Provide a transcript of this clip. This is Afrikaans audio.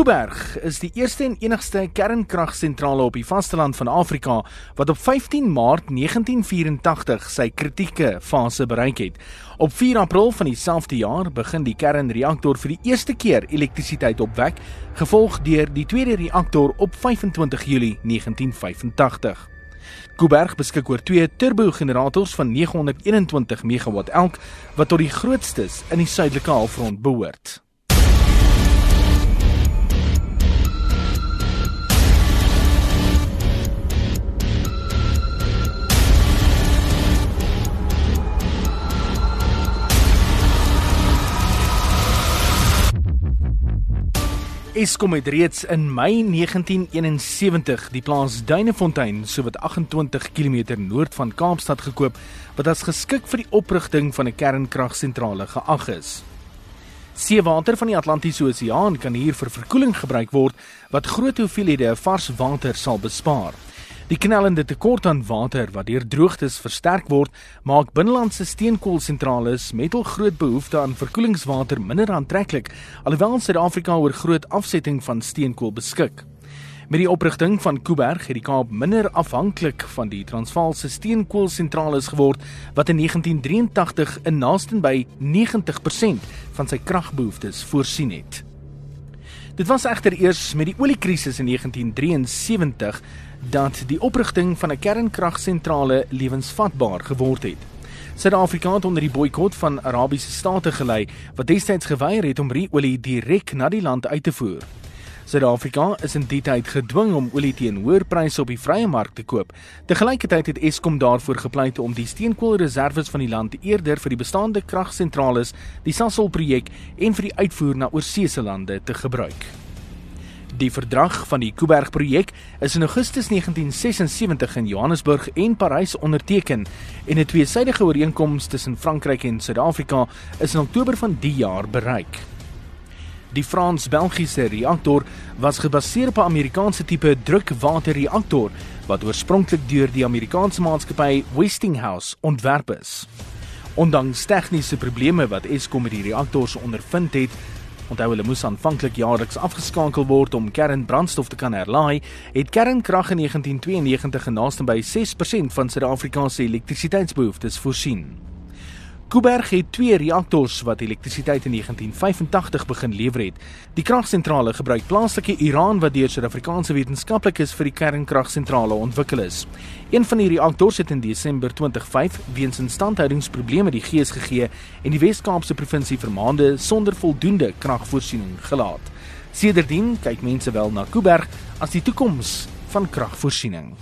Kuiberg is die eerste en enigste kernkragsentrale op die vasteland van Afrika wat op 15 Maart 1984 sy kritieke fase bereik het. Op 4 April van dieselfde jaar begin die kernreaktor vir die eerste keer elektrisiteit opwek, gevolg deur die tweede reaktor op 25 Julie 1985. Kuiberg beskik oor twee turbogenerators van 921 megawatt elk wat tot die grootstes in die suidelike halfrond behoort. Eskom het reeds in Mei 1971 die plaas Duinefontein sowat 28 km noord van Kaapstad gekoop wat as geskik vir die oprigting van 'n kernkragsentrale geag is. Seewater van die Atlantiese Oseaan kan hier vir verkoeling gebruik word wat groot hoeveelhede vars water sal bespaar. Die knellende tekort aan water wat deur droogtes versterk word, maak binnelandse steenkoolsentrale met hul groot behoefte aan verkoelingswater minder aantreklik, alhoewel Suid-Afrika oor groot afsetting van steenkool beskik. Met die oprigting van Kuiberg het die Kaap minder afhanklik van die Transvaalse steenkoolsentrale geword wat in 1983 in naaste by 90% van sy kragbehoeftes voorsien het. Dit was egter eers met die oliekrisis in 1973 dat die oprigting van 'n kernkragsentrale lewensvatbaar geword het. Suid-Afrika het onder die boikot van Arabiese state gelei wat destyds geweier het om olie direk na die land uit te voer. Suid-Afrika is in die tyd gedwing om olie teen hoër pryse op die vrye mark te koop. Te gelykertyd het Eskom daarvoor gepleit om die steenkoolreserwes van die land eerder vir die bestaande kragsentrale, die Sasol projek en vir die uitvoer na oorseese lande te gebruik. Die verdrag van die Kuiberg projek is in Augustus 1976 in Johannesburg en Parys onderteken en 'n tweesydige ooreenkoms tussen Frankryk en Suid-Afrika is in Oktober van die jaar bereik. Die Frans-Belgiese reaktor was gebaseer op 'n Amerikaanse tipe drukwaterreaktor wat oorspronklik deur die Amerikaanse maatskappy Westinghouse ontwerp is. Ondanks tegniese probleme wat Eskom met die reaktors ondervind het, Onthou hulle moes aanvanklik jaarliks afgeskakel word om kernbrandstof te kan herlaai, het kernkrag in 1992 genaaste by 6% van Suid-Afrika se elektrisiteitsbehoeftes voorsien. Kuiberg het twee reaktors wat elektrisiteit in 1985 begin lewer het. Die kragsentrale gebruik plaaslike Iran wat deur Suid-Afrikaanse wetenskaplikes vir die kernkragsentrale ontwikkel is. Een van die reaktors het in Desember 2005 weens instandhoudingsprobleme die gees gegee en die Wes-Kaapse provinsie vir maande sonder voldoende kragvoorsiening gelaat. Sedertdien kyk mense wel na Kuiberg as die toekoms van kragvoorsiening.